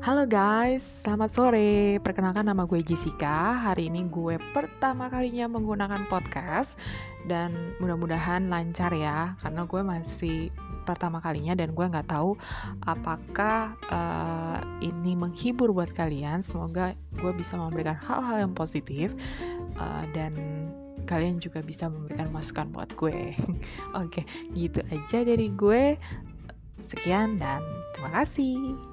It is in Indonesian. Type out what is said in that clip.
Halo guys, selamat sore. Perkenalkan nama gue Jessica. Hari ini gue pertama kalinya menggunakan podcast dan mudah-mudahan lancar ya, karena gue masih pertama kalinya dan gue nggak tahu apakah uh, ini menghibur buat kalian. Semoga gue bisa memberikan hal-hal yang positif uh, dan kalian juga bisa memberikan masukan buat gue. Oke, gitu aja dari gue. Sekian dan terima kasih.